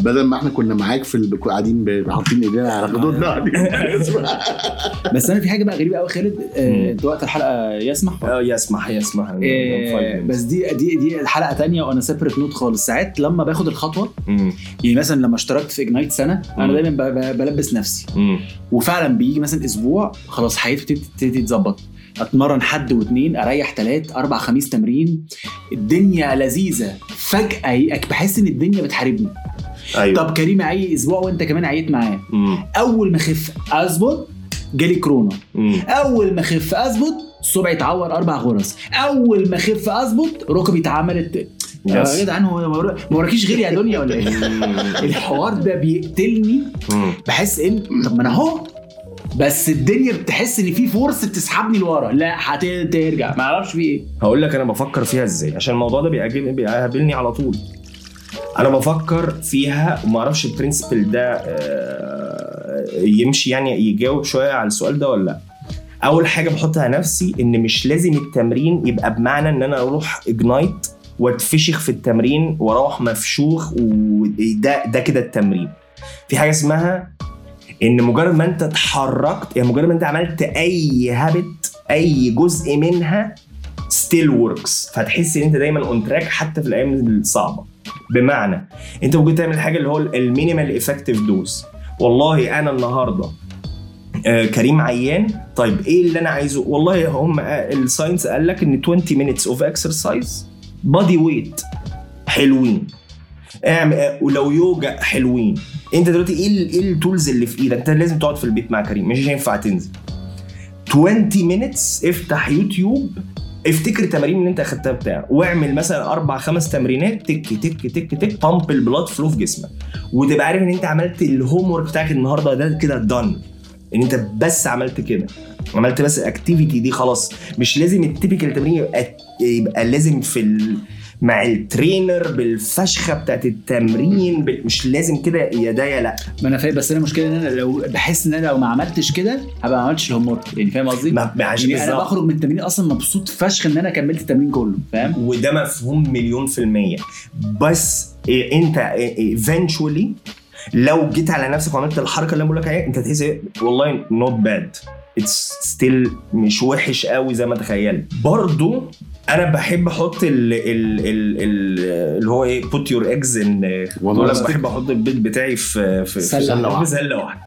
بدل ما إحنا كنا معاك في ال- قاعدين حاطين إيدينا على خدودنا نسمع. [laughs] بس أنا في حاجة بقى غريبة قوي خالد. آه، أنت وقت الحلقة يسمح؟ آه يسمح يسمح. آه، بس دي دي دي حلقة تانية on a separate note خالص. ساعات لما باخد الخطوة مم. يعني مثلا لما اشتركت في اجنايت سنة أنا. دايما بلبس نفسي. مم. وفعلا بيجي مثلا أسبوع خلاص حياتي بتبتدي تبتدي تتظبط. أتمرن حد واثنين أريح ثلاث أربع خميس تمرين. الدنيا لذيذة. فجأة بحس إن الدنيا بتحاربني. أيوه. طب كريم عي أسبوع وأنت كمان عيت معاه. أول ما اخف أظبط جالي كورونا. أول ما اخف أظبط الصبع يتعور أربع غرز. أول ما اخف أظبط ركبي اتعملت يا. جدعان هو ما ورا- ما وراكيش غيري يا دنيا ولا إيه؟ [laughs] الحوار ده بيقتلني. بحس ان طب ما أنا أهو. بس الدنيا بتحس إن في force بتسحبني لورا. لا هترجع ما أعرفش في إيه. هقول لك أنا بفكر فيها إزاي. عشان الموضوع ده بيقابلني على طول. أنا بفكر فيها وما أعرفش ال principle ده آه، يمشي يعني يجاوب شوية على السؤال ده ولا لأ. أول حاجة بحطها نفسي إن مش لازم التمرين يبقى بمعنى إن أنا أروح Ignite وأتفشخ في التمرين وأروح مفشوخ وده ده كده التمرين. في حاجة اسمها إن مجرد ما أنت اتحركت يعني مجرد ما أنت عملت أي habit أي جزء منها still works فتحس إن أنت دايما on track حتى في الأيام الصعبة. بمعنى أنت ممكن تعمل حاجة اللي هو ال minimal effective dose والله أنا النهارده آه كريم عيان. طيب إيه اللي أنا عايزه؟ والله هم آه، ال science قال لك إن 20 minutes of exercise body weight حلوين. اعمل آه، ولو يوجا حلوين. انت دلوقتي إيه إيه ال tools اللي في إيدك؟ انت لازم تقعد في البيت مع كريم مش هينفع تنزل. 20 minutes افتح يوتيوب افتكر تمارين اللي انت اخدتها بتاع واعمل مثلا أربع خمس تمرينات تك تك تك تك pump ال blood flow في جسمك. وتبقى عارف ان انت عملت ال homework بتاعك النهارده ده كده done ان انت بس عملت كده. عملت بس ال activity دي خلاص. مش لازم ال typical تمرين يبقى يبقى لازم في ال... مع ال trainer بالفشخة بتاعت التمرين بال... مش لازم كده يا ده يا لا ما أنا فاهم بس أنا المشكلة إن أنا لو بحس إن أنا لو ما عملتش كده هبقى ما عملتش ال homework يعني فاهم قصدي؟ ما- يعني أنا. بخرج من التمرين أصلا مبسوط فشخ إن أنا كملت التمرين كله فاهم؟ وده مفهوم مليون في المية بس إيه أنت eventually لو جيت على نفسك وعملت الحركة اللي أنا بقول لك عليها أنت تحس إيه؟ والله not bad it's still مش وحش قوي زي ما تخيلت. برضو أنا بحب أحط ال ال ال ال اللي هو إيه put your eggs in والله بحب أحط البيض بتاعي في في واحدة. في سلة واحدة.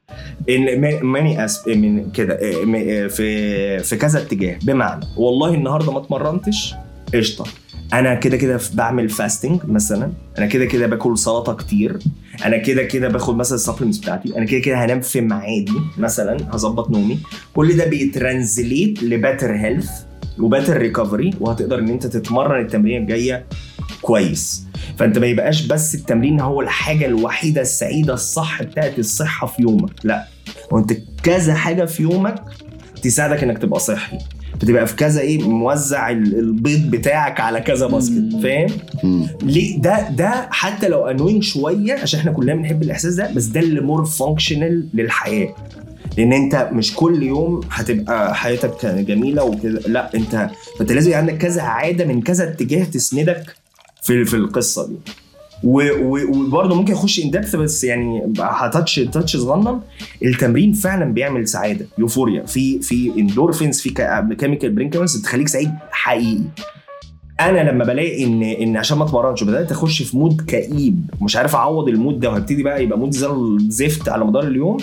in many اسمه كده إيه، إيه، في في كذا اتجاه. بمعنى والله النهارده ما اتمرنتش قشطة. أنا كده كده بعمل fasting مثلا. أنا كده كده باكل سلطة كتير. أنا كده كده باخد مثلا ال supplements بتاعتي أنا كده كده هنام في ميعادي مثلا هظبط نومي. كل ده بي translate ل better health و better recovery وهتقدر إن أنت تتمرن التمرين الجاية كويس. فأنت ما يبقاش بس التمرين هو الحاجة الوحيدة السعيدة الصح بتاعت الصحة في يومك لا. وأنت كذا حاجة في يومك تساعدك إنك تبقى صحي. بتبقى في كذا إيه موزع ال- البيض بتاعك على كذا basket. فاهم. ليه ده ده حتى لو annoying شوية عشان إحنا كلنا بنحب الإحساس ده بس ده اللي more functional للحياة لأن أنت مش كل يوم هتبقى حياتك جميلة وكده لا أنت فأنت لازم يبقى عندك كذا عادة من كذا اتجاه تسندك في في القصة دي و- و- وبرضه ممكن اخش in depth بس يعني ه touch touch صغنن التمرين فعلا بيعمل سعادة euphoria. في في اندورفينز في chemical برينكرز بتخليك سعيد حقيقي. أنا لما بلاقي ان إن عشان ما أتمرنش وبدأت أخش في mood كئيب ومش عارف أعوض ال mood ده وهبتدي بقى يبقى moody زي الزفت على مدار اليوم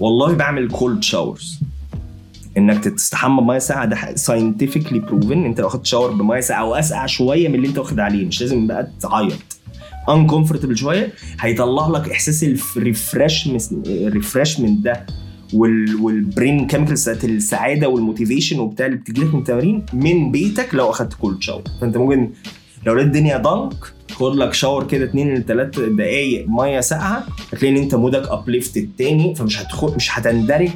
والله بعمل cold showers إنك تستحمى بمية ساقعة ده scientifically proven أنت لو اخدت shower بمية ساقعة وأسقع شوية من اللي أنت واخد عليه مش لازم بقى تعيط. uncomfortable شوية هيطلع لك إحساس ال refreshment ده وال وال brain chemicals بتاعت السعادة وال motivation وبتاع اللي بتجيلك من التمارين من بيتك لو أخدت cold shower فأنت ممكن لو لقيت الدنيا ضنك خد لك shower كده 2 ل 3 دقايق مية ساقعة هتلاقي إن أنت mood ك uplifted تاني فمش هتخل مش هتندرج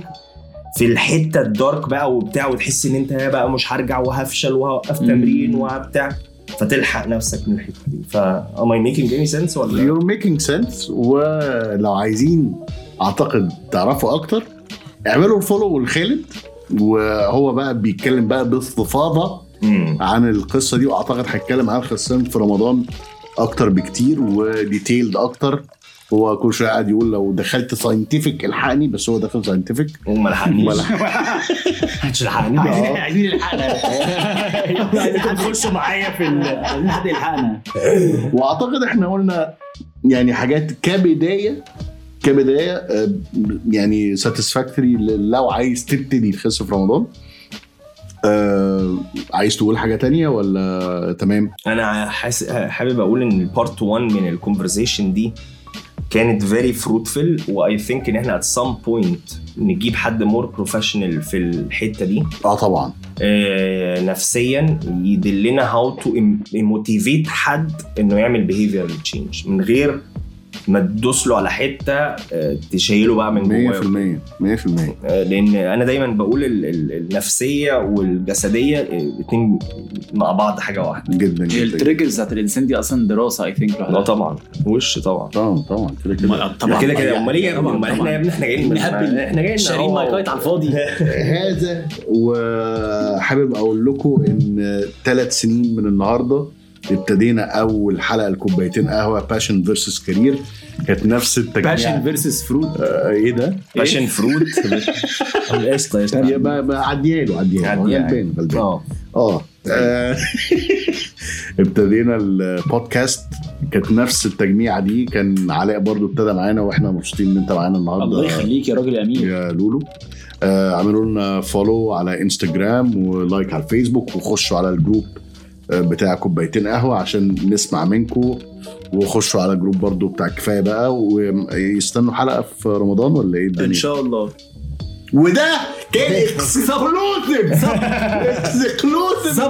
في الحتة ال dark بقى وبتاع وتحس إن أنت بقى مش هرجع وهفشل وهوقف. تمرين وبتاع فتلحق نفسك من الحتة دي. ف am I making any sense ولا؟ You're making sense ولو عايزين أعتقد تعرفوا أكتر اعملوا ال follow لخالد وهو بقى بيتكلم بقى باستفاضة. عن القصة دي وأعتقد هيتكلم عنها خاصه في رمضان أكتر بكتير و detailed أكتر. هو كل شوية قاعد يقول لو دخلت scientific الحقني بس هو داخل scientific وما لحقنيش. ولا هتلحقني [laughs] عايزين عايزين يلحقنا [laughs] عايزين تخشوا معايا في عايزين حد يلحقنا وأعتقد إحنا قلنا يعني حاجات كبداية كبداية آه، يعني satisfactory لو عايز تبتدي تخس في رمضان. آه عايز تقول حاجة تانية ولا تمام؟ أنا حاس... حابب أقول إن ال part 1 من ال conversation دي كانت very fruitful و I think إن إحنا at some point نجيب حد more professional في الحتة دي. آه طبعا. آه، نفسيا يدلنا how to motivate حد إنه يعمل behavioral change من غير ما تدوس له على حتة آه، تشيله بقى من 100% جواه 100% آه، لأن أنا دايما بقول ال- ال- النفسية والجسدية الاثنين مع بعض حاجة واحدة. جدا جدا. ال triggers بتاعت الإنسان دي أصلا دراسة I think لا طبعا وش طبعا؟ طبعا طبعا كده كده. طبعا كده كده. أمال إيه يا ابني؟ طبعاً، أمال إحنا يا ابني إحنا جايين. إحنا جايين شارين. مايكايت على الفاضي. [laughs] هذا وحابب أقول لكم إن ثلاث سنين من النهارده ابتدينا أول حلقة لكوبايتين قهوة passion versus career كانت نفس التجميع. passion versus fruit آه، إيه ده؟ passion [laughs] fruit قشطة يا قشطه بقى بقى عديها له عديها له. عديها. غلبان غلبان. آه. آه. [laughs] ابتدينا البودكاست كانت نفس التجميعة دي. كان علاء برضو ابتدى معانا وإحنا مبسوطين إن أنت معانا النهارده. الله يخليك يا راجل آمين. يا لولو. آه عملوا لنا follow على انستجرام و like على الفيسبوك وخشوا على ال group بتاع كوبايتين قهوة عشان نسمع منكم وخشوا على ال group برضو بتاع كفاية بقى ويستنوا حلقة في رمضان ولا إيه الدنيا؟ إن شاء الله. وده كان exclusive! exclusive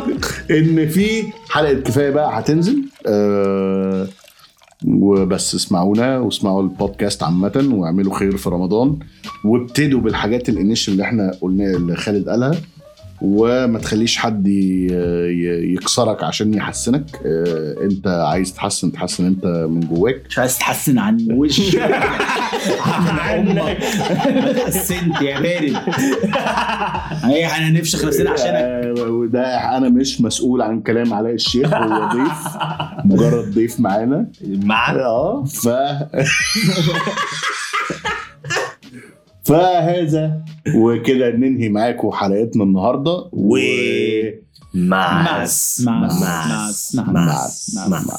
إن في حلقة كفاية بقى هتنزل. آه وبس اسمعونا واسمعوا البودكاست عامة واعملوا خير في رمضان. وابتدوا بالحاجات ال initial اللي إحنا قلناها اللي خالد قالها. وما تخليش حد يكسرك عشان يحسنك. آه، انت عايز تحسن تحسن انت من جواك. مش عايز تحسن عن وش [laughs] عن أمك حسنت يا بارد اي إحنا هنفشخ نفسنا عشانك. آه، وده أنا مش مسؤول عن كلام علاء الشيخ هو ضيف. مجرد ضيف معانا. مع آه ف [laughs] فهذا وكده ننهي معاكم حلقتنا النهارده و مع مع مع مع مع